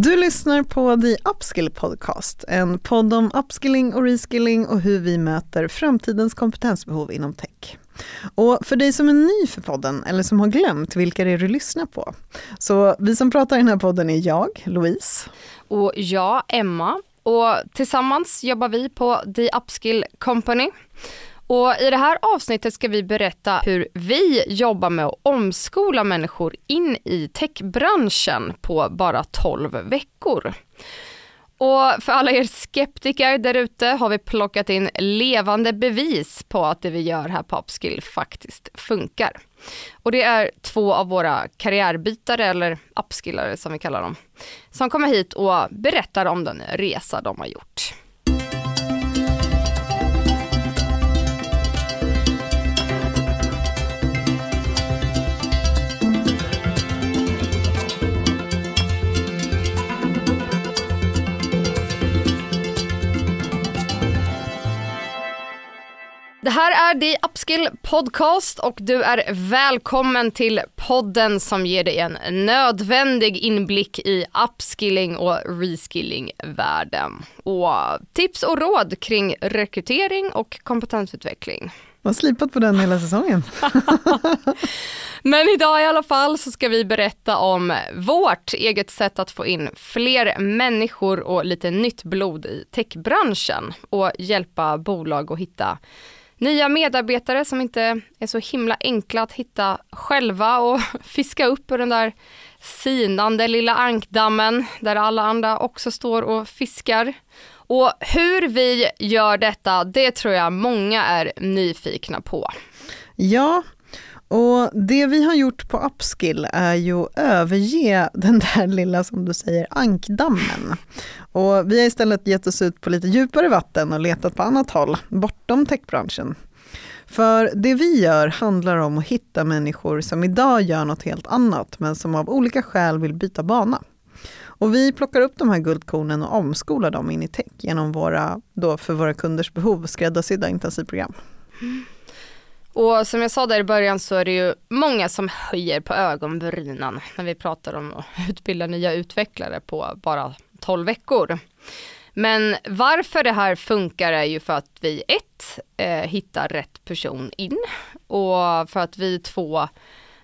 Du lyssnar på The Upskill Podcast, en podd om upskilling och reskilling och hur vi möter framtidens kompetensbehov inom tech. Och för dig som är ny för podden eller som har glömt vilka det är du lyssnar på. Så vi som pratar i den här podden är jag, Louise. Och jag, Emma. Och tillsammans jobbar vi på The Upskill Company. Och I det här avsnittet ska vi berätta hur vi jobbar med att omskola människor in i techbranschen på bara 12 veckor. Och för alla er skeptiker där ute har vi plockat in levande bevis på att det vi gör här på Upskill faktiskt funkar. Och det är två av våra karriärbytare, eller upskillare som vi kallar dem, som kommer hit och berättar om den resa de har gjort. Det här är The Upskill Podcast och du är välkommen till podden som ger dig en nödvändig inblick i upskilling och reskilling-världen. Och tips och råd kring rekrytering och kompetensutveckling. Man har slipat på den hela säsongen. Men idag i alla fall så ska vi berätta om vårt eget sätt att få in fler människor och lite nytt blod i techbranschen och hjälpa bolag att hitta nya medarbetare som inte är så himla enkla att hitta själva och fiska upp ur den där sinande lilla ankdammen där alla andra också står och fiskar. Och hur vi gör detta, det tror jag många är nyfikna på. Ja, och det vi har gjort på Upskill är ju att överge den där lilla, som du säger, ankdammen. Och vi har istället gett oss ut på lite djupare vatten och letat på annat håll, bortom techbranschen. För det vi gör handlar om att hitta människor som idag gör något helt annat, men som av olika skäl vill byta bana. Och vi plockar upp de här guldkornen och omskolar dem in i tech genom våra, då för våra kunders behov, skräddarsydda intensivprogram. Mm. Och som jag sa där i början så är det ju många som höjer på ögonbrynen när vi pratar om att utbilda nya utvecklare på bara 12 veckor. Men varför det här funkar är ju för att vi ett, eh, hittar rätt person in och för att vi två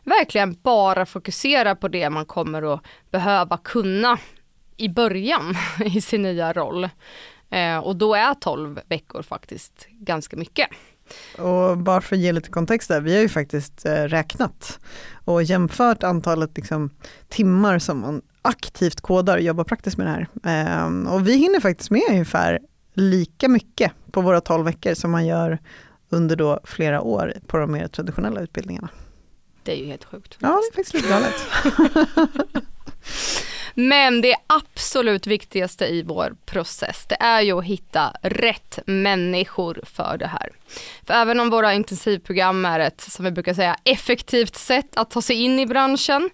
verkligen bara fokuserar på det man kommer att behöva kunna i början i sin nya roll. Eh, och då är 12 veckor faktiskt ganska mycket. Och bara för att ge lite kontext där, vi har ju faktiskt eh, räknat och jämfört antalet liksom, timmar som man aktivt kodar och jobbar praktiskt med det här. Ehm, och vi hinner faktiskt med ungefär lika mycket på våra 12 veckor som man gör under då flera år på de mer traditionella utbildningarna. Det är ju helt sjukt. Ja, det är faktiskt lite galet. Men det absolut viktigaste i vår process, det är ju att hitta rätt människor för det här. För även om våra intensivprogram är ett, som vi brukar säga, effektivt sätt att ta sig in i branschen,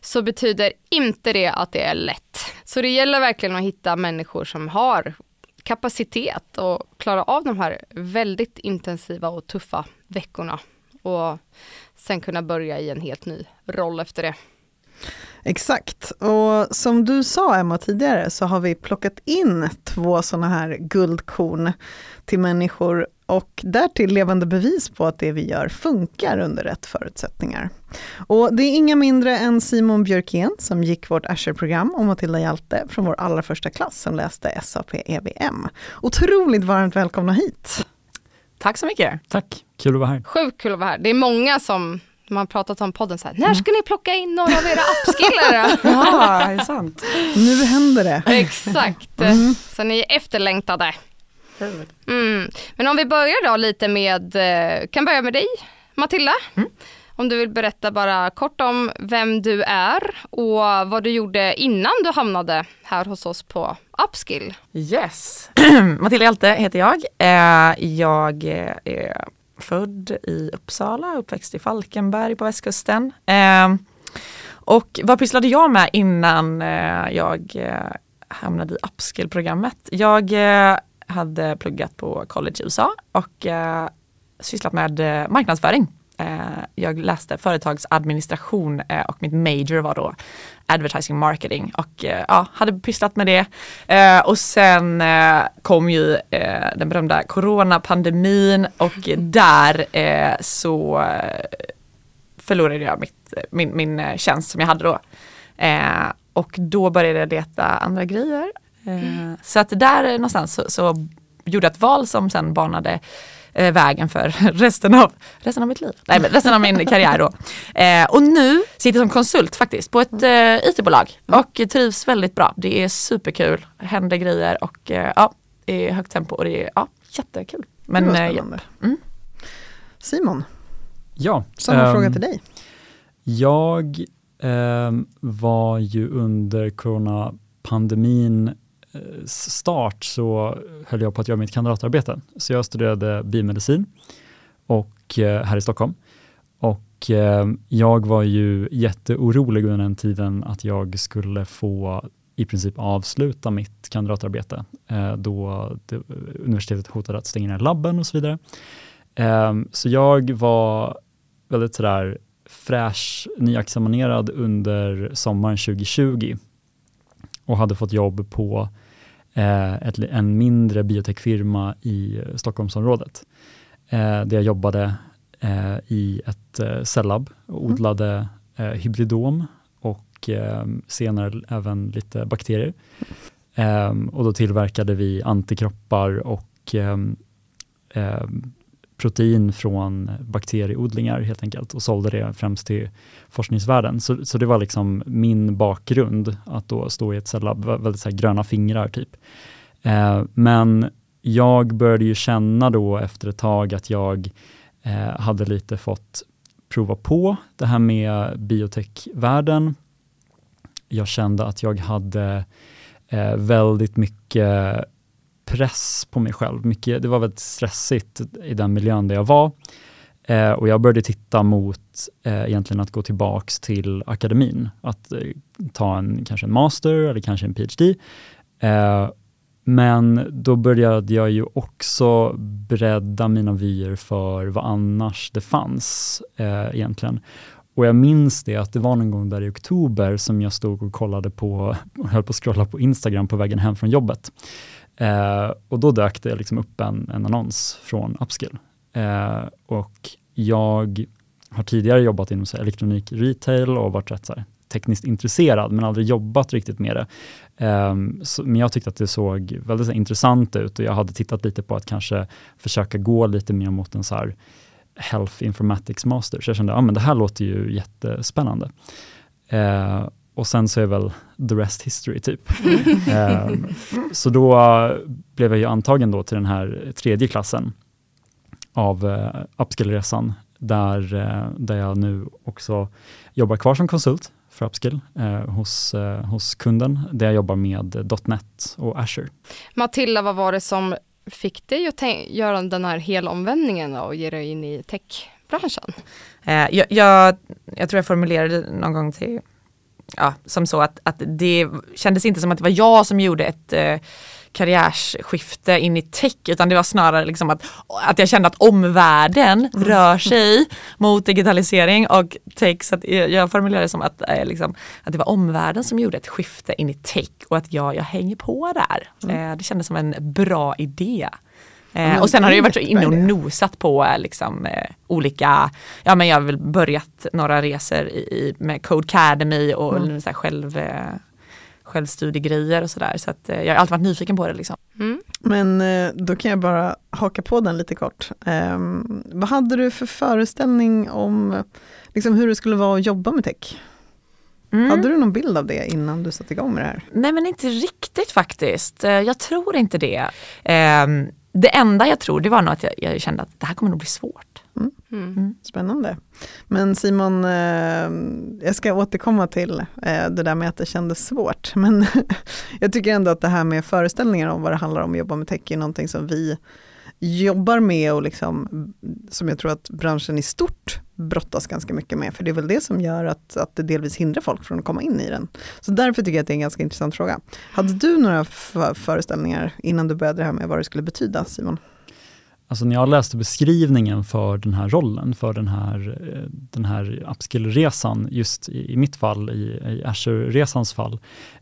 så betyder inte det att det är lätt. Så det gäller verkligen att hitta människor som har kapacitet och klara av de här väldigt intensiva och tuffa veckorna och sen kunna börja i en helt ny roll efter det. Exakt, och som du sa Emma tidigare så har vi plockat in två sådana här guldkorn till människor och därtill levande bevis på att det vi gör funkar under rätt förutsättningar. Och det är inga mindre än Simon Björkén som gick vårt Azure-program och Matilda Hjalte från vår allra första klass som läste SAP EVM. Otroligt varmt välkomna hit! Tack så mycket! Tack, kul att vara här. Sjukt kul att vara här. Det är många som man pratat om podden så här, när ska ni plocka in några av era appskillare? ja, det är sant. Nu händer det. Exakt, mm. så ni är efterlängtade. Mm. Men om vi börjar då lite med, eh, kan börja med dig Matilda. Mm. Om du vill berätta bara kort om vem du är och vad du gjorde innan du hamnade här hos oss på Upskill. Yes, Matilda Hjalte heter jag. Eh, jag är född i Uppsala, uppväxt i Falkenberg på västkusten. Eh, och vad pysslade jag med innan eh, jag eh, hamnade i upskill-programmet? Jag eh, hade pluggat på college i USA och eh, sysslat med marknadsföring jag läste företagsadministration eh, och mitt major var då advertising marketing och eh, ja, hade pysslat med det. och sen kom ju den berömda coronapandemin och där så förlorade jag mitt, min, min tjänst som jag hade då. och då började jag leta andra grejer. Mm. Så att där någonstans så, så gjorde jag ett val som sen banade eh, vägen för resten av, resten av mitt liv. Nej, men resten av min karriär då. Eh, och nu sitter jag som konsult faktiskt på ett eh, IT-bolag mm. och trivs väldigt bra. Det är superkul, händer grejer och eh, ja, det är högt tempo och det är ja, jättekul. Men, det ja. mm. Simon, ja, samma um, fråga till dig. Jag um, var ju under coronapandemin start så höll jag på att göra mitt kandidatarbete. Så jag studerade biomedicin och, eh, här i Stockholm. Och eh, jag var ju jätteorolig under den tiden att jag skulle få i princip avsluta mitt kandidatarbete eh, då universitetet hotade att stänga ner labben och så vidare. Ehm, så jag var väldigt sådär fräsch, nyexaminerad under sommaren 2020 och hade fått jobb på eh, ett, en mindre biotechfirma i Stockholmsområdet. Eh, där jag jobbade eh, i ett eh, cellab och mm. odlade eh, hybridom och eh, senare även lite bakterier. Eh, och då tillverkade vi antikroppar och protein från bakterieodlingar helt enkelt och sålde det främst till forskningsvärlden. Så, så det var liksom min bakgrund att då stå i ett cellab, väldigt så här gröna fingrar typ. Eh, men jag började ju känna då efter ett tag att jag eh, hade lite fått prova på det här med biotechvärlden. Jag kände att jag hade eh, väldigt mycket press på mig själv. Mycket, det var väldigt stressigt i den miljön där jag var. Eh, och jag började titta mot eh, egentligen att gå tillbaks till akademin. Att eh, ta en, kanske en master eller kanske en PhD. Eh, men då började jag ju också bredda mina vyer för vad annars det fanns eh, egentligen. Och jag minns det att det var någon gång där i oktober som jag stod och kollade på, höll på att scrolla på Instagram på vägen hem från jobbet. Eh, och då dök det liksom upp en, en annons från Upskill. Eh, och jag har tidigare jobbat inom så här, elektronik retail och varit rätt så här, tekniskt intresserad, men aldrig jobbat riktigt med det. Um, så, men jag tyckte att det såg väldigt här, intressant ut och jag hade tittat lite på att kanske försöka gå lite mer mot en så här Health Informatics Master. Så jag kände att ah, det här låter ju jättespännande. Uh, och sen så är väl the rest history typ. eh, så då blev jag ju antagen då till den här tredje klassen av eh, Upskill-resan där, eh, där jag nu också jobbar kvar som konsult för Upskill eh, hos, eh, hos kunden där jag jobbar med .NET och Azure. Matilda, vad var det som fick dig att göra den här helomvändningen och ge dig in i techbranschen? Eh, jag, jag, jag tror jag formulerade någon gång till ja, som så att, att det kändes inte som att det var jag som gjorde ett eh, karriärsskifte in i tech utan det var snarare liksom att, att jag kände att omvärlden mm. rör sig mot digitalisering och tech. Så jag formulerade det som att, eh, liksom, att det var omvärlden som gjorde ett skifte in i tech och att jag, jag hänger på där. Mm. Eh, det kändes som en bra idé. Eh, och sen har jag varit inne och nosat på liksom, eh, olika, ja men jag har väl börjat några resor i, med Code Academy och mm. så själv, eh, självstudiegrejer och sådär. Så att eh, jag har alltid varit nyfiken på det. Liksom. Mm. Men eh, då kan jag bara haka på den lite kort. Ehm, vad hade du för föreställning om liksom, hur det skulle vara att jobba med tech? Mm. Hade du någon bild av det innan du satte igång med det här? Nej men inte riktigt faktiskt. Jag tror inte det. Um, det enda jag tror det var nog att jag, jag kände att det här kommer nog bli svårt. Mm. mm. Spännande. Men Simon, eh, jag ska återkomma till eh, det där med att det kändes svårt. Men jag tycker ändå att det här med föreställningar om vad det handlar om att jobba med tech är någonting som vi jobbar med och liksom, som jag tror att branschen i stort brottas ganska mycket med, för det är väl det som gör att, att det delvis hindrar folk från att komma in i den. Så därför tycker jag att det är en ganska intressant fråga. Hade du några föreställningar innan du började det här med vad det skulle betyda, Simon? Alltså när jag läste beskrivningen för den här rollen, för den här, eh, den här upskill-resan, just i, i, mitt fall, i, i Azure-resans fall,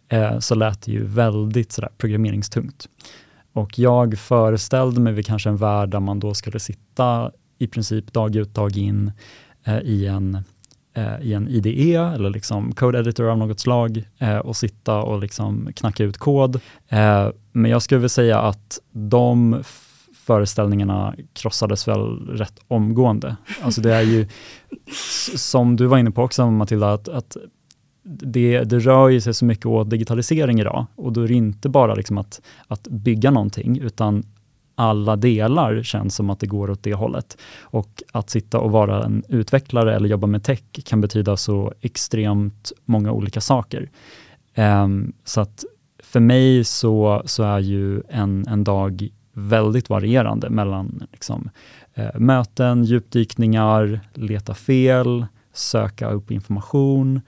eh, så lät det ju väldigt sådär programmeringstungt. Och jag föreställde mig kanske en värld där man då skulle sitta i princip dag ut, dag in eh, i en eh, i en IDE eller liksom code editor av något slag eh, och sitta och liksom knacka ut kod. Eh, men jag skulle vilja säga att de föreställningarna krossades väl rätt omgående. Alltså det är ju, som du var inne på också Matilda, att, att det, det rör ju sig så mycket åt digitalisering idag och då är det inte bara liksom att, att bygga någonting utan alla delar känns som att det går åt det hållet. Och att sitta och vara en utvecklare eller jobba med tech kan betyda så extremt många olika saker. Um, så att för mig så, så är ju en, en dag väldigt varierande mellan liksom, eh, möten, djupdykningar, leta fel, söka upp information,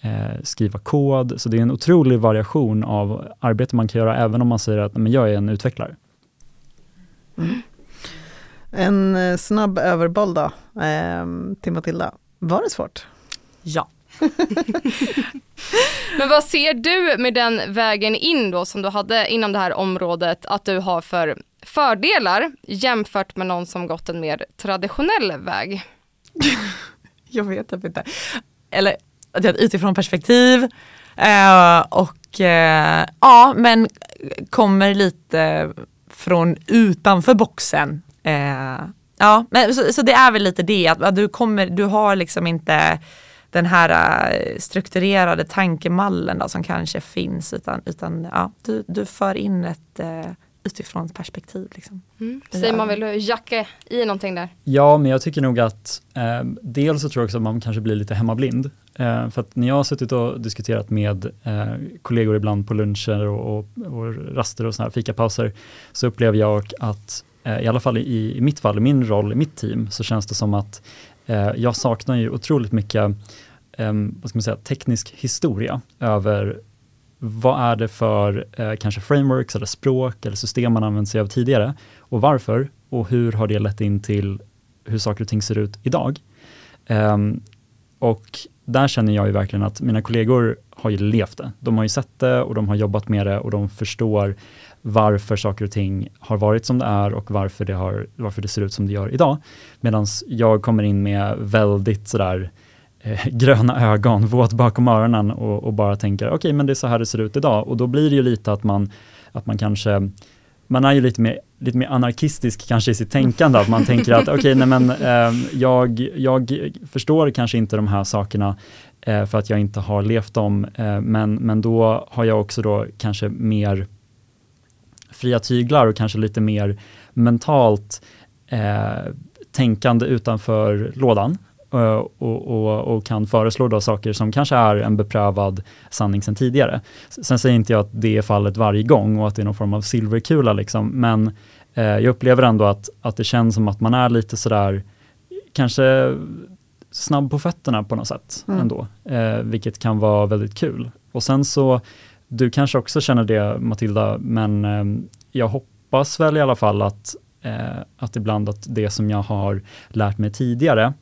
eh, skriva kod. Så det är en otrolig variation av arbete man kan göra även om man säger att men jag är en utvecklare. Mm. En eh, snabb överboll då, eh, till Matilda. Var det svårt? Ja. Men vad ser du med den vägen in då som du hade inom det här området att du har för fördelar jämfört med någon som gått en mer traditionell väg? jag vet typ inte. Eller utifrån perspektiv eh, och eh, ja, men kommer lite från utanför boxen. Eh, ja, men så, så, det är väl lite det att du kommer, du har liksom inte den här strukturerade tankemallen då, som kanske finns utan, utan ja, du, du för in ett utifrån perspektiv. Liksom. Mm. Simon, vill du jacka i någonting där? Ja, men jag tycker nog att eh, dels så tror jag också att man kanske blir lite hemmablind. Eh, för att när jag har suttit och diskuterat med eh, kollegor ibland på luncher och, och, och raster och såna här fikapauser, så upplever jag att eh, i alla fall i, i mitt fall, i min roll, i mitt team, så känns det som att eh, jag saknar ju otroligt mycket eh, vad ska man säga, teknisk historia över vad är det för eh, kanske frameworks eller språk eller system man använt sig av tidigare och varför och hur har det lett in till hur saker och ting ser ut idag. Um, och där känner jag ju verkligen att mina kollegor har ju levt det. De har ju sett det och de har jobbat med det och de förstår varför saker och ting har varit som det är och varför det, har, varför det ser ut som det gör idag. Medan jag kommer in med väldigt sådär eh, gröna ögon, våt bakom öronen och, och bara tänker okej okay, men det är så här det ser ut idag och då blir det ju lite att man, att man kanske man är ju lite mer, lite mer anarkistisk kanske i sitt tänkande, att man tänker att okej, okay, nej men eh, jag, jag förstår kanske inte de här sakerna eh, för att jag inte har levt dem, eh, men, men då har jag också då kanske mer fria tyglar och kanske lite mer mentalt eh, tänkande utanför lådan. Eh, och, och, och, kan föreslå då saker som kanske är en beprövad sanning sedan tidigare. Sen säger inte jag att det är fallet varje gång och att det är någon form av silverkula, liksom, men eh, jag upplever ändå att, att det känns som att man är lite sådär, kanske snabb på fötterna på något sätt mm. ändå, eh, vilket kan vara väldigt kul. Och sen så, du kanske också känner det Matilda, men eh, jag hoppas väl i alla fall att, eh, att ibland att det som jag har lärt mig tidigare,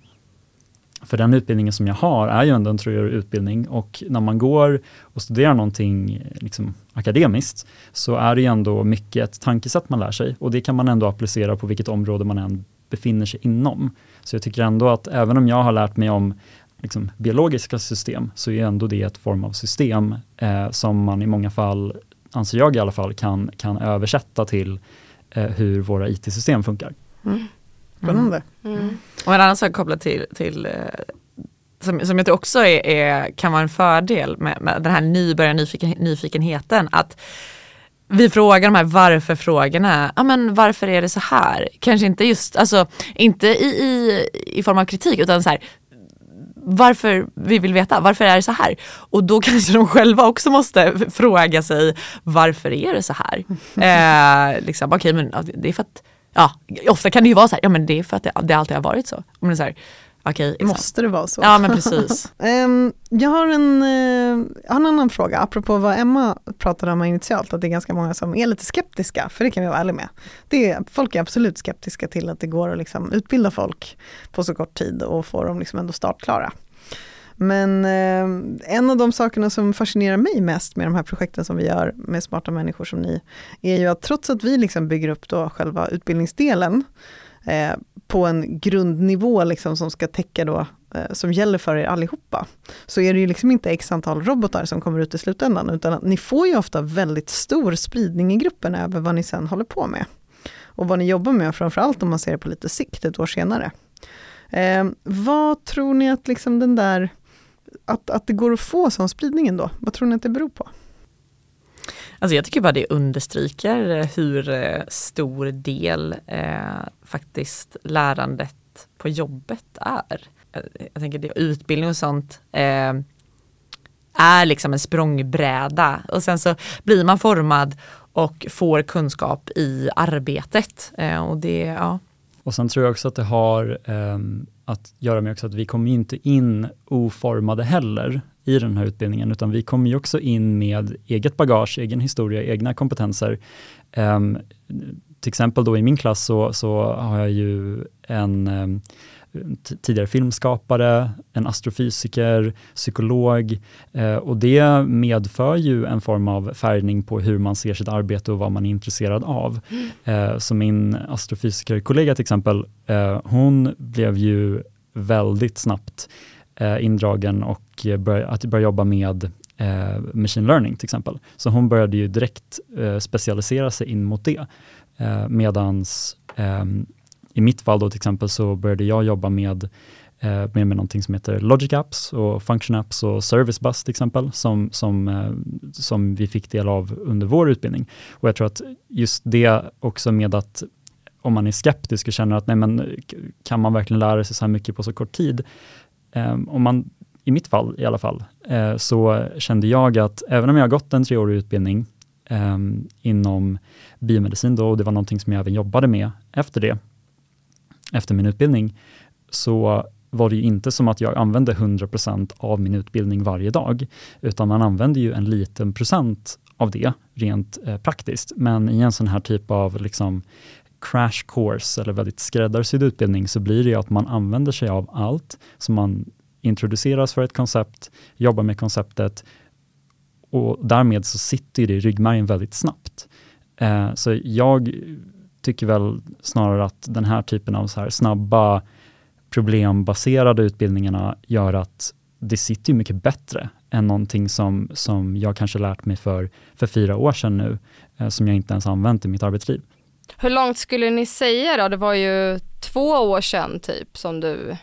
för den utbildningen som jag har är ju ändå en treårig utbildning och när man går och studerar någonting liksom, akademiskt så är det ju ändå mycket ett tankesätt man lär sig och det kan man ändå applicera på vilket område man än befinner sig inom. Så jag tycker ändå att även om jag har lärt mig om liksom, biologiska system så är ändå det ett form av system eh, som man i många fall, anser jag i alla fall, kan, kan översätta till eh, hur våra IT-system funkar. Mm. Spännande. Mm. Mm. Och en annan sak kopplat till, till eh, som, som jag tror också är, är, kan vara en fördel med, med den här nybörjar nyfiken, nyfikenheten att vi frågar de här varför-frågorna, ja men varför är det så här? Kanske inte just, alltså inte i, i, i form av kritik utan så här, varför vi vill veta, varför är det så här? Och då kanske de själva också måste fråga sig, varför är det så här? Eh, liksom, Okej okay, men det är för att ja, ofta kan det ju vara så här, ja men det är för att det, det alltid har varit så. Men så här, okej. liksom. Måste det vara så? Ja men precis. Ehm, jag, har en, har en annan fråga, apropå vad Emma pratade om initialt, att det är ganska många som är lite skeptiska, för det kan vi vara ärliga med. Det är, folk är absolut skeptiska till att det går att liksom utbilda folk på så kort tid och få dem liksom ändå startklara. Men eh, en av de sakerna som fascinerar mig mest med de här projekten som vi gör med smarta människor som ni, är ju att trots att vi liksom bygger upp då själva utbildningsdelen eh, på en grundnivå liksom som ska täcka då, eh, som gäller för er allihopa, så är det ju liksom inte x antal robotar som kommer ut i slutändan, utan att ni får ju ofta väldigt stor spridning i gruppen över vad ni sen håller på med. Och vad ni jobbar med, framförallt om man ser det på lite sikt, ett år senare. Eh, vad tror ni att liksom den där, att, att det går att få sån spridning ändå, vad tror ni att det beror på? Alltså jag tycker bara det understryker hur eh, stor del eh, faktiskt lärandet på jobbet är. Jag, jag tänker det utbildning och sånt eh, är liksom en språngbräda och sen så blir man formad och får kunskap i arbetet. Eh, och det, ja. Och sen tror jag också att det har eh, att göra med också att vi kommer inte in oformade heller i den här utbildningen, utan vi kommer ju också in med eget bagage, egen historia, egna kompetenser. Eh, till exempel då i min klass så, så har jag ju en eh, tidigare filmskapare, en astrofysiker, psykolog eh, och det medför ju en form av färgning på hur man ser sitt arbete och vad man är intresserad av. Eh, så min astrofysikerkollega till exempel, eh, hon blev ju väldigt snabbt indragen och börj- att börja jobba med eh, machine learning till exempel. Så hon började ju direkt eh, specialisera sig in mot det. Eh, medans ehm, i mitt fall då till exempel så började jag jobba med, eh, med, med någonting som heter Logic Apps och Function Apps och Service Bus till exempel som, som, eh, som vi fick del av under vår utbildning. Och jag tror att just det också med att om man är skeptisk och känner att nej men kan man verkligen lära sig så här mycket på så kort tid? Eh, om man, I mitt fall i alla fall, eh, så kände jag att även om jag har gått en treårig utbildning eh, inom biomedicin då, och det var någonting som jag även jobbade med efter det, efter min utbildning, så var det ju inte som att jag använde 100% av min utbildning varje dag, utan man använde ju en liten procent av det rent eh, praktiskt. Men i en sån här typ av liksom crash course eller väldigt skräddarsydd utbildning så blir det ju att man använder sig av allt, så man introduceras för ett koncept, jobbar med konceptet och därmed så sitter det i ryggmärgen väldigt snabbt. Eh, så jag tycker väl snarare att den här typen av så här snabba problembaserade utbildningarna gör att det sitter ju mycket bättre än någonting som, som jag kanske lärt mig för, för fyra år sedan nu, eh, som jag inte ens använt i mitt arbetsliv. Hur långt skulle ni säga då? Det var ju två år sedan typ som du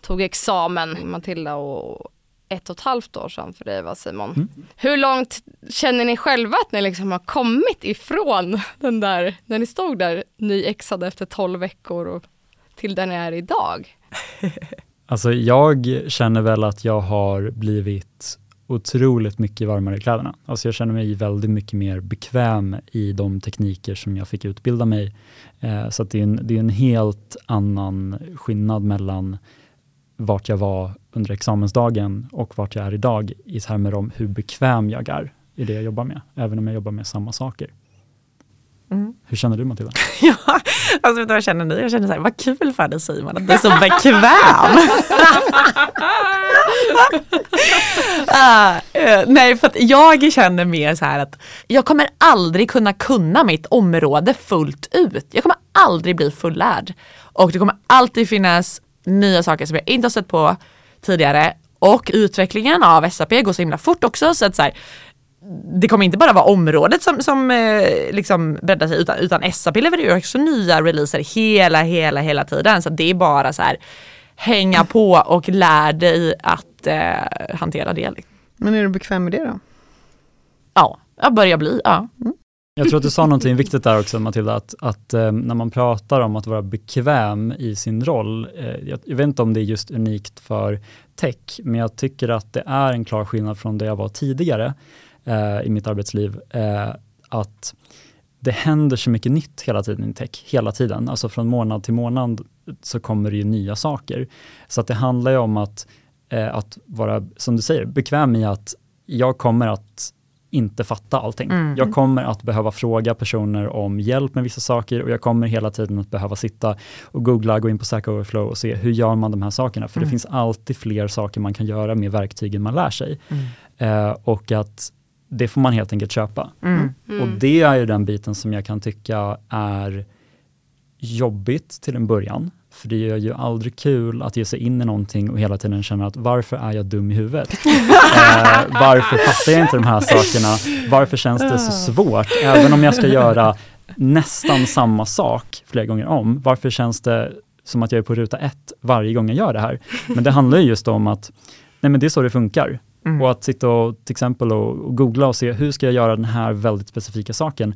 tog examen Matilda och ett och ett halvt år sedan för dig va Simon? Mm. Hur långt känner ni själva att ni liksom har kommit ifrån den där, när ni stod där nyexade efter 12 veckor och till där ni är idag? Alltså jag känner väl att jag har blivit otroligt mycket varmare i kläderna. Alltså jag känner mig väldigt mycket mer bekväm i de tekniker som jag fick utbilda mig. Eh, så det, är en, det är en helt annan skillnad mellan vart jag var under examensdagen och vart jag är idag i termer om hur bekväm jag är i det jag jobbar med, även om jag jobbar med samma saker. Mm. Hur känner du Matilda? Ja, alltså vet du vad jag känner nu? Jag känner så här, vad kul för dig Simon att du är så bekväm. Eh, nej, för att jag känner mer så här att jag kommer aldrig kunna kunna mitt område fullt ut. Jag kommer aldrig bli fullärd. Och det kommer alltid finnas nya saker som jag inte har stött på tidigare. Och utvecklingen av SAP går så himla fort också. Så att så här, det kommer inte bara vara området som, som eh, liksom breddar sig utan, utan SAP levererar också nya releaser hela, hela, hela tiden. Så det är bara så här hänga på och lär dig att eh, hantera det. Men är du bekväm med det då? Ja, jag börjar bli, ja. Jag tror att du sa någonting viktigt där också Matilda, att, att eh, när man pratar om att vara bekväm i sin roll, eh, jag, jag vet inte om det är just unikt för tech, men jag tycker att det är en klar skillnad från det jag var tidigare eh, i mitt arbetsliv, eh, att det händer så mycket nytt hela tiden i tech, hela tiden, alltså från månad till månad så kommer det ju nya saker. Så att det handlar ju om att, eh, att vara, som du säger, bekväm i att jag kommer att inte fatta allting. Mm. Jag kommer att behöva fråga personer om hjälp med vissa saker och jag kommer hela tiden att behöva sitta och googla, gå in på Stack Overflow och se hur gör man de här sakerna? För Mm. det finns alltid fler saker man kan göra med verktygen man lär sig. Mm. Eh, och att det får man helt enkelt köpa. Mm. Och det är ju den biten som jag kan tycka är jobbigt till en början. För det är ju aldrig kul att ge sig in i någonting och hela tiden känna att varför är jag dum i huvudet? eh, varför fattar jag inte de här sakerna? Varför känns det så svårt? Även om jag ska göra nästan samma sak flera gånger om. Varför känns det som att jag är på ruta ett varje gång jag gör det här? Men det handlar ju just om att nej men det är så det funkar. Mm. Och att sitta och till exempel och, och googla och se hur ska jag göra den här väldigt specifika saken.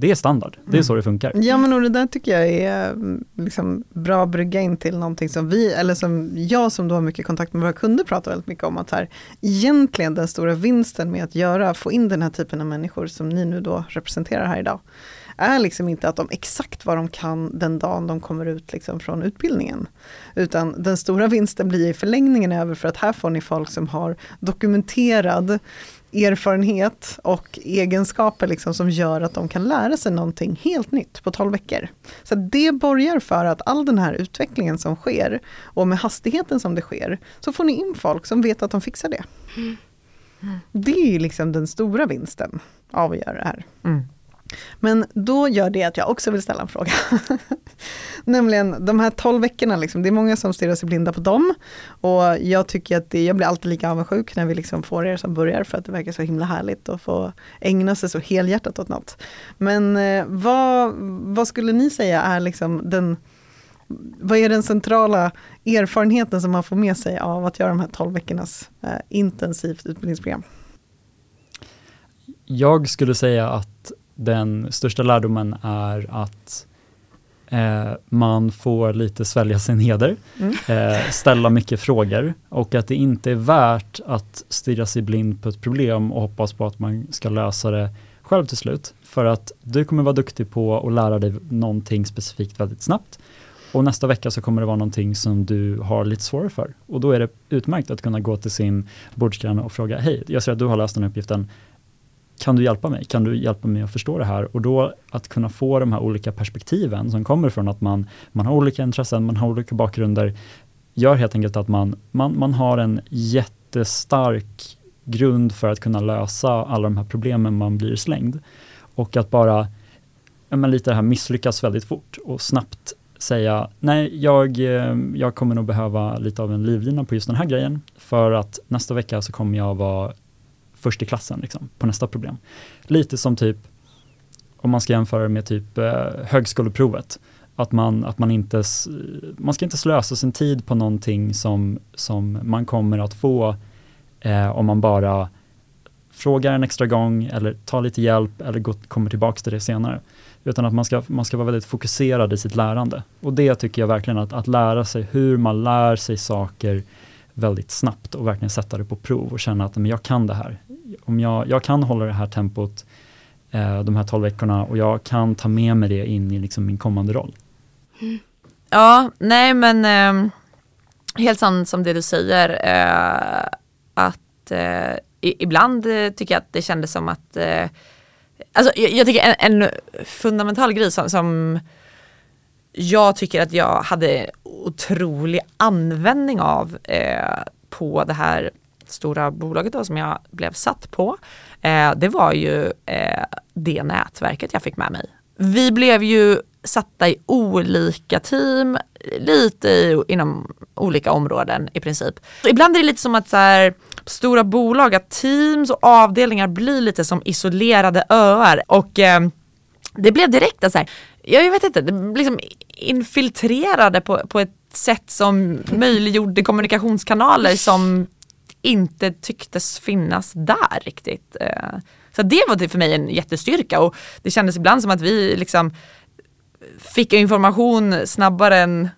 Det är standard, det är så det funkar. Ja men och det där tycker jag är mm, liksom bra brygga in till någonting som vi, eller som jag som då har mycket kontakt med våra kunder pratar väldigt mycket om att här, egentligen den stora vinsten med att göra, få in den här typen av människor som ni nu då representerar här idag, är liksom inte att de exakt vad de kan den dagen de kommer ut liksom från utbildningen. Utan den stora vinsten blir i förlängningen över för att här får ni folk som har dokumenterad erfarenhet och egenskaper liksom som gör att de kan lära sig någonting helt nytt på 12 veckor. Så det borgar för att all den här utvecklingen som sker och med hastigheten som det sker, så får ni in folk som vet att de fixar det. Det är ju liksom den stora vinsten av att göra det här. Mm. Men då gör det att jag också vill ställa en fråga. Nämligen de här 12 veckorna, liksom, det är många som stirrar sig blinda på dem. Och jag tycker att det, jag blir alltid lika avundsjuk när vi liksom får er som börjar för att det verkar så himla härligt att få ägna sig så helhjärtat åt något. Men eh, vad, vad skulle ni säga är liksom den vad är den centrala erfarenheten som man får med sig av att göra de här 12 veckornas eh, intensivt utbildningsprogram? Jag skulle säga att den största lärdomen är att eh, man får lite svälja sin heder, Mm. eh, ställa mycket frågor och att det inte är värt att stirra sig blind på ett problem och hoppas på att man ska lösa det själv till slut. För att du kommer vara duktig på att lära dig någonting specifikt väldigt snabbt. Och nästa vecka så kommer det vara någonting som du har lite svårare för. Och då är det utmärkt att kunna gå till sin bordsgranne och fråga, hej, jag ser att du har löst den här uppgiften. Kan du hjälpa mig? Kan du hjälpa mig att förstå det här? Och då att kunna få de här olika perspektiven som kommer från att man, man har olika intressen, man har olika bakgrunder, gör helt enkelt att man, man, man har en jättestark grund för att kunna lösa alla de här problemen man blir slängd. Och att bara, men lite det här misslyckas väldigt fort och snabbt säga, nej, jag, eh, jag kommer nog behöva lite av en livlina på just den här grejen, för att nästa vecka så kommer jag vara först i klassen liksom, på nästa problem. Lite som typ, om man ska jämföra med typ eh, högskoleprovet, att man, att man inte, man ska inte slösa sin tid på någonting som, som man kommer att få eh, om man bara frågar en extra gång eller tar lite hjälp eller går, kommer tillbaka till det senare. Utan att man ska, man ska vara väldigt fokuserad i sitt lärande. Och det tycker jag verkligen att, att lära sig hur man lär sig saker väldigt snabbt och verkligen sätta det på prov och känna att men jag kan det här. Om jag, jag kan hålla det här tempot eh, de här 12 veckorna och jag kan ta med mig det in i liksom min kommande roll. Mm. Ja, nej men eh, helt sant som det du säger. Eh, att eh, ibland eh, tycker jag att det kändes som att eh, Alltså jag, jag tycker en, en fundamental grej som, som jag tycker att jag hade otrolig användning av eh, på det här stora bolaget då, som jag blev satt på. Eh, det var ju eh, det nätverket jag fick med mig. Vi blev ju satta i olika team, lite i, inom olika områden i princip. Ibland är det lite som att så här, stora bolag, att teams och avdelningar blir lite som isolerade öar och eh, det blev direkt att så här, jag vet inte, det liksom infiltrerade på, på ett sätt som möjliggjorde kommunikationskanaler som inte tycktes finnas där riktigt. Eh, Så det var för mig en jättestyrka och det kändes ibland som att vi liksom fick information snabbare än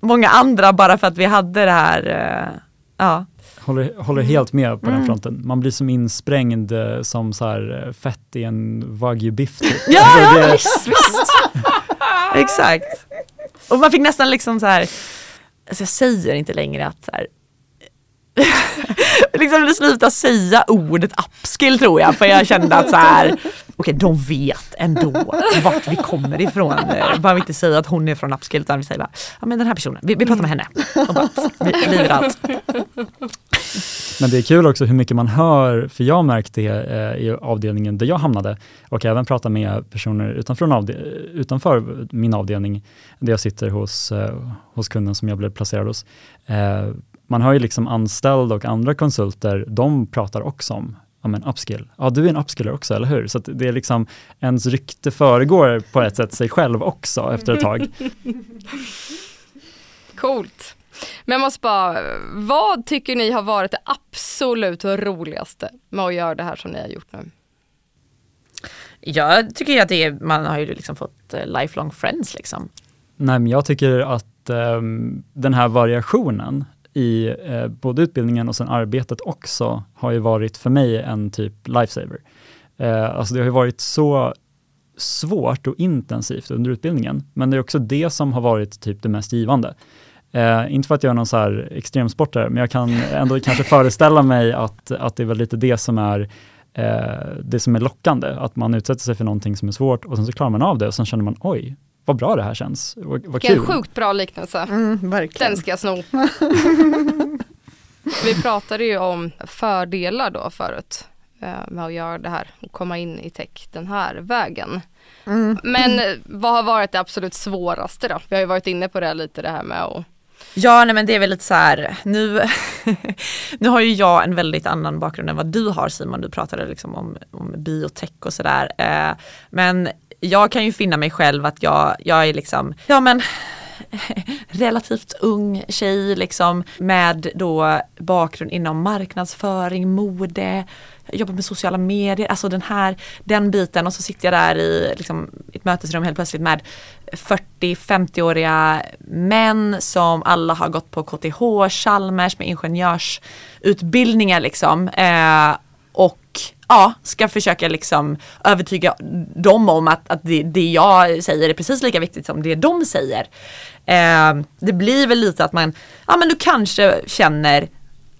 många andra bara för att vi hade det här. eh, Ja. Håller, håller helt med på den Mm. fronten. Man blir som insprängd eh, som så här, fett i en wagyu biff. typ. Ja, Alltså, det- visst, visst. Exakt. Och man fick nästan liksom så här, alltså jag säger inte längre att så här, liksom sluta säga ordet upskill tror jag för jag kände att så här okej okay, de vet ändå vart vi kommer ifrån. Eh, bara vi inte säga att hon är från upskill utan vi säger bara ja men den här personen, vi, vi pratar med henne. Och bara, vi, allt. Men det är kul också hur mycket man hör, för jag märkte det eh, i avdelningen där jag hamnade och även prata med personer utanför, utanför min avdelning där jag sitter hos, eh, hos kunden som jag blev placerad hos. Eh, man har ju liksom anställda och andra konsulter, de pratar också om ja men upskill. Ja, du är en upskiller också, eller hur? Så det är liksom, ens rykte föregår på ett sätt sig själv också efter ett tag. Coolt. Men jag måste bara, vad tycker ni har varit det absolut roligaste med att göra det här som ni har gjort nu? Jag tycker att det är, man har ju liksom fått eh, lifelong friends liksom. Nej, men jag tycker att um, den här variationen i eh, både utbildningen och sen arbetet också har ju varit för mig en typ lifesaver. Eh, alltså det har ju varit så svårt och intensivt under utbildningen, men det är också det som har varit typ det mest givande. Eh, inte för att jag är någon så här extremsportare, men jag kan ändå kanske föreställa mig att, att det är väl lite det som är eh, det som är lockande, att man utsätter sig för någonting som är svårt och sen så klarar man av det och sen känner man oj, vad bra det här känns. Vad, vad Vilken sjukt bra liknelse. Mm, verkligen. Den ska jag sno. Vi pratade ju om fördelar då förut eh, med att göra det här och komma in i tech den här vägen. Mm. Men vad har varit det absolut svåraste då? Vi har ju varit inne på det lite det här med att Ja, nej men det är väl lite så här, nu, nu har ju jag en väldigt annan bakgrund än vad du har Simon, du pratade liksom om, om biotech och sådär. Eh, men jag kan ju finna mig själv att jag, jag är liksom, ja men relativt ung tjej liksom med då bakgrund inom marknadsföring, mode, jobbar med sociala medier, alltså den här, den biten och så sitter jag där i liksom, ett mötesrum helt plötsligt med 40-50-åriga män som alla har gått på KTH, Chalmers med ingenjörsutbildningar liksom. Eh, och ja, ska försöka liksom övertyga dem om att, att det, det jag säger är precis lika viktigt som det de säger. Eh, det blir väl lite att man, ja men du kanske känner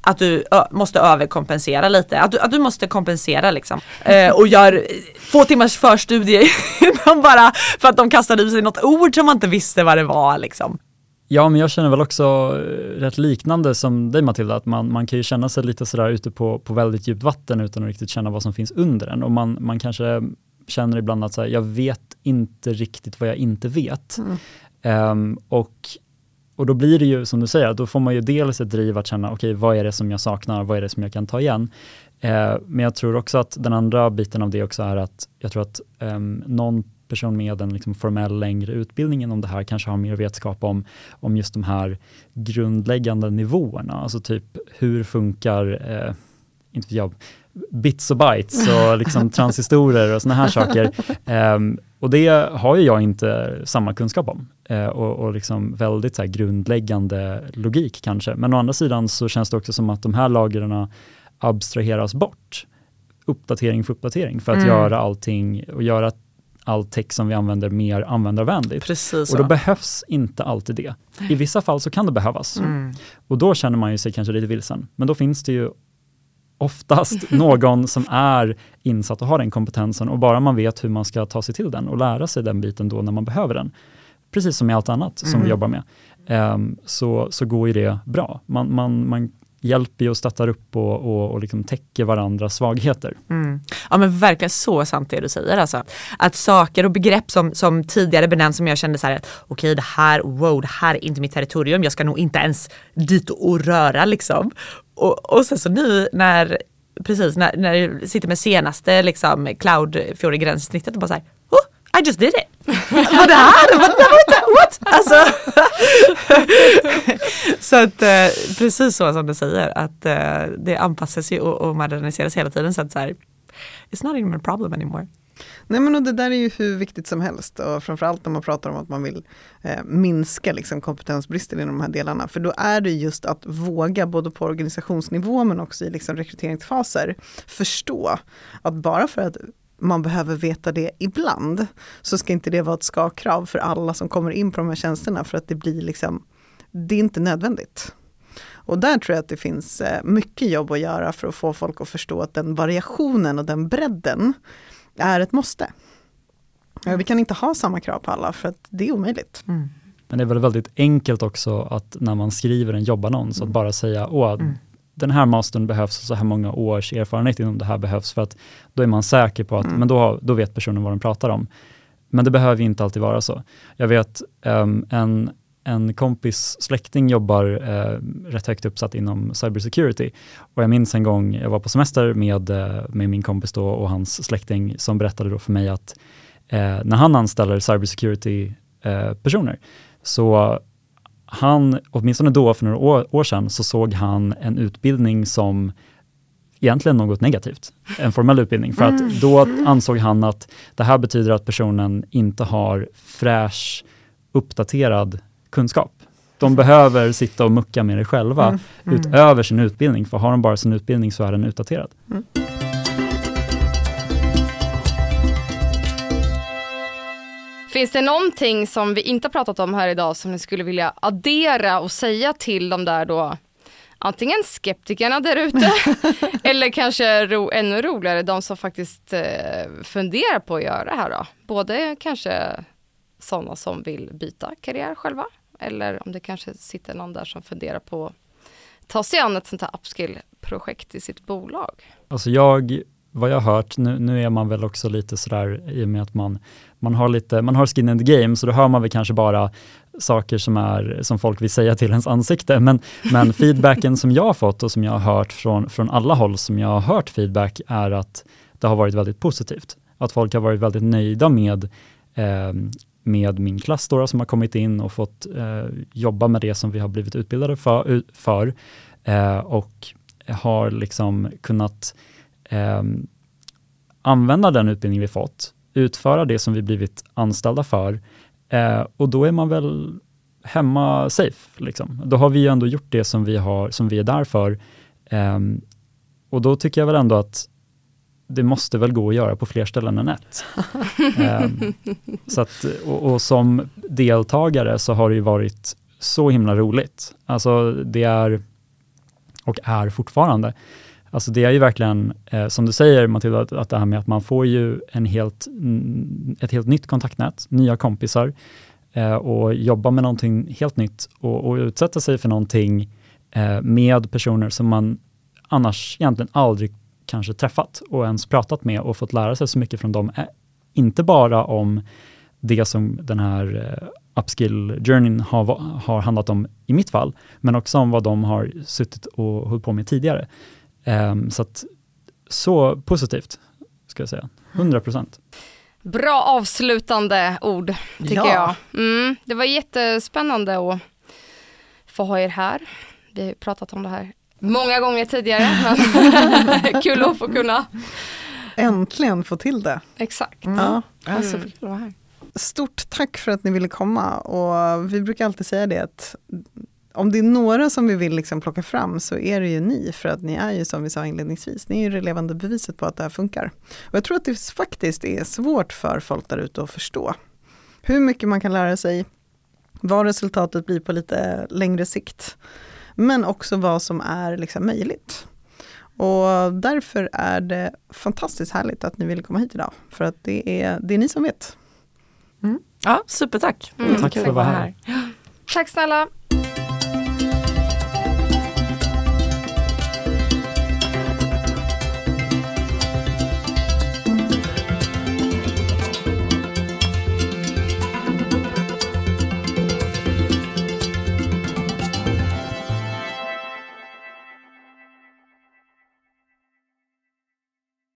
att du ö, måste överkompensera lite, att du, att du måste kompensera liksom. Eh, och gör två timmars förstudie bara för att de kastade ut sig något ord som man inte visste vad det var liksom. Ja, men jag känner väl också eh, rätt liknande som dig Matilda, att man, man kan ju känna sig lite sådär ute på, på väldigt djupt vatten utan att riktigt känna vad som finns under en. Och man, man kanske känner ibland att så här, jag vet inte riktigt vad jag inte vet. Mm. Um, och, och då blir det ju som du säger, då får man ju dels ett driv att känna, okej okay, vad är det som jag saknar, vad är det som jag kan ta igen? Uh, men jag tror också att den andra biten av det också är att jag tror att um, någon person med en liksom formell längre utbildning inom det här kanske har mer vetskap om, om just de här grundläggande nivåerna. Alltså typ hur funkar, eh, inte jag, bits och bytes och liksom transistorer och sådana här saker. Um, och det har ju jag inte samma kunskap om. Uh, och, och liksom väldigt så grundläggande logik kanske. Men å andra sidan så känns det också som att de här lagren abstraheras bort uppdatering för uppdatering för att mm. göra allting och göra all tech som vi använder mer användarvänligt. Precis och då behövs inte alltid det. I vissa fall så kan det behövas. Mm. Och då känner man ju sig kanske lite vilsen. Men då finns det ju oftast någon som är insatt och har den kompetensen och bara man vet hur man ska ta sig till den och lära sig den biten då när man behöver den. Precis som med allt annat som mm. vi jobbar med. Um, så, så går ju det bra. Man, man, man hjälper ju och stöttar upp och, och, och liksom täcker varandras svagheter. Mm. Ja men verkligen så sant det du säger alltså. Att saker och begrepp som, som tidigare benämns som jag kände så här okej okay, det här, wow det här är inte mitt territorium, jag ska nog inte ens dit och röra liksom. Och, och sen så nu när precis när, när du sitter med senaste liksom cloud fjord gränssnittet och bara så här, i just did it. Vad det här? What? What? Alltså. så att eh, precis så som du säger att eh, det anpassas ju och, och moderniseras hela tiden så att så här, it's not even a problem anymore. Nej men och det där är ju hur viktigt som helst och framförallt när man pratar om att man vill eh, minska liksom, kompetensbristen i de här delarna. För då är det just att våga både på organisationsnivå men också i liksom, rekryteringsfaser förstå att bara för att man behöver veta det ibland, så ska inte det vara ett ska-krav för alla som kommer in på de här tjänsterna för att det blir liksom, det är inte nödvändigt. Och där tror jag att det finns eh, mycket jobb att göra för att få folk att förstå att den variationen och den bredden är ett måste. Vi kan inte ha samma krav på alla för att det är omöjligt. Mm. Men det är väl väldigt enkelt också att när man skriver en jobbannons Mm. att bara säga åh, Mm. Den här mastern behövs så här många års erfarenhet inom det här behövs för att då är man säker på att, Mm. men då, då vet personen vad den pratar om. Men det behöver inte alltid vara så. Jag vet ehm, en, en kompis släkting jobbar eh, rätt högt uppsatt inom cybersecurity och jag minns en gång jag var på semester med, eh, med min kompis då och hans släkting som berättade då för mig att eh, när han anställer cybersecurity eh, personer så han, åtminstone då för några år, år sedan, så såg han en utbildning som egentligen något negativt, en formell utbildning. För att då ansåg han att det här betyder att personen inte har fräsch, uppdaterad kunskap. De behöver sitta och mucka med det själva Mm. Mm. utöver sin utbildning, för har de bara sin utbildning så är den utdaterad. Finns det någonting som vi inte har pratat om här idag som ni skulle vilja addera och säga till de där då antingen skeptikerna där ute eller kanske ro, ännu roligare de som faktiskt eh, funderar på att göra det här då? Både kanske sådana som vill byta karriär själva eller om det kanske sitter någon där som funderar på att ta sig an ett sånt här upskill-projekt i sitt bolag. Alltså jag, vad jag har hört, nu, nu är man väl också lite sådär i och med att man, man har lite, man har skin in the game, så då hör man väl kanske bara saker som, är, som folk vill säga till ens ansikte. Men, men feedbacken som jag har fått och som jag har hört från, från alla håll som jag har hört feedback är att det har varit väldigt positivt. Att folk har varit väldigt nöjda med eh, med min klass då, som har kommit in och fått eh, jobba med det som vi har blivit utbildade för, för eh, och har liksom kunnat eh, använda den utbildning vi fått, utföra det som vi blivit anställda för eh, och då är man väl hemma safe. Liksom. Då har vi ju ändå gjort det som vi, har, som vi är där för. Eh, och då tycker jag väl ändå att det måste väl gå att göra på fler ställen än ett. eh, så att, och, och som deltagare så har det ju varit så himla roligt. Alltså det är, och är fortfarande, Alltså det är ju verkligen, eh, som du säger Matilda, att, att det här med att man får ju en helt, mm, ett helt nytt kontaktnät, nya kompisar eh, och jobba med någonting helt nytt och, och utsätta sig för någonting eh, med personer som man annars egentligen aldrig kanske träffat och ens pratat med och fått lära sig så mycket från dem. Eh, inte bara om det som den här eh, upskill-journeyn har, har handlat om i mitt fall, men också om vad de har suttit och hållit på med tidigare. Ehm, så att, så positivt, ska jag säga. 100 procent. Bra avslutande ord, tycker Ja. jag. Mm, det var jättespännande att få ha er här. Vi har pratat om det här många gånger tidigare, men kul att få kunna. Äntligen få till det. Exakt. Mm. Ja. Vara här. Stort tack för att ni ville komma och vi brukar alltid säga det att om det är några som vi vill liksom plocka fram så är det ju ni, för att ni är ju som vi sa inledningsvis, ni är ju det levande beviset på att det här funkar. Och jag tror att det faktiskt är svårt för folk där ute att förstå hur mycket man kan lära sig, vad resultatet blir på lite längre sikt, men också vad som är liksom möjligt. Och därför är det fantastiskt härligt att ni ville komma hit idag, för att det är, det är ni som vet. Ja, supertack. Mm, Tack för att vara här. Tack snälla.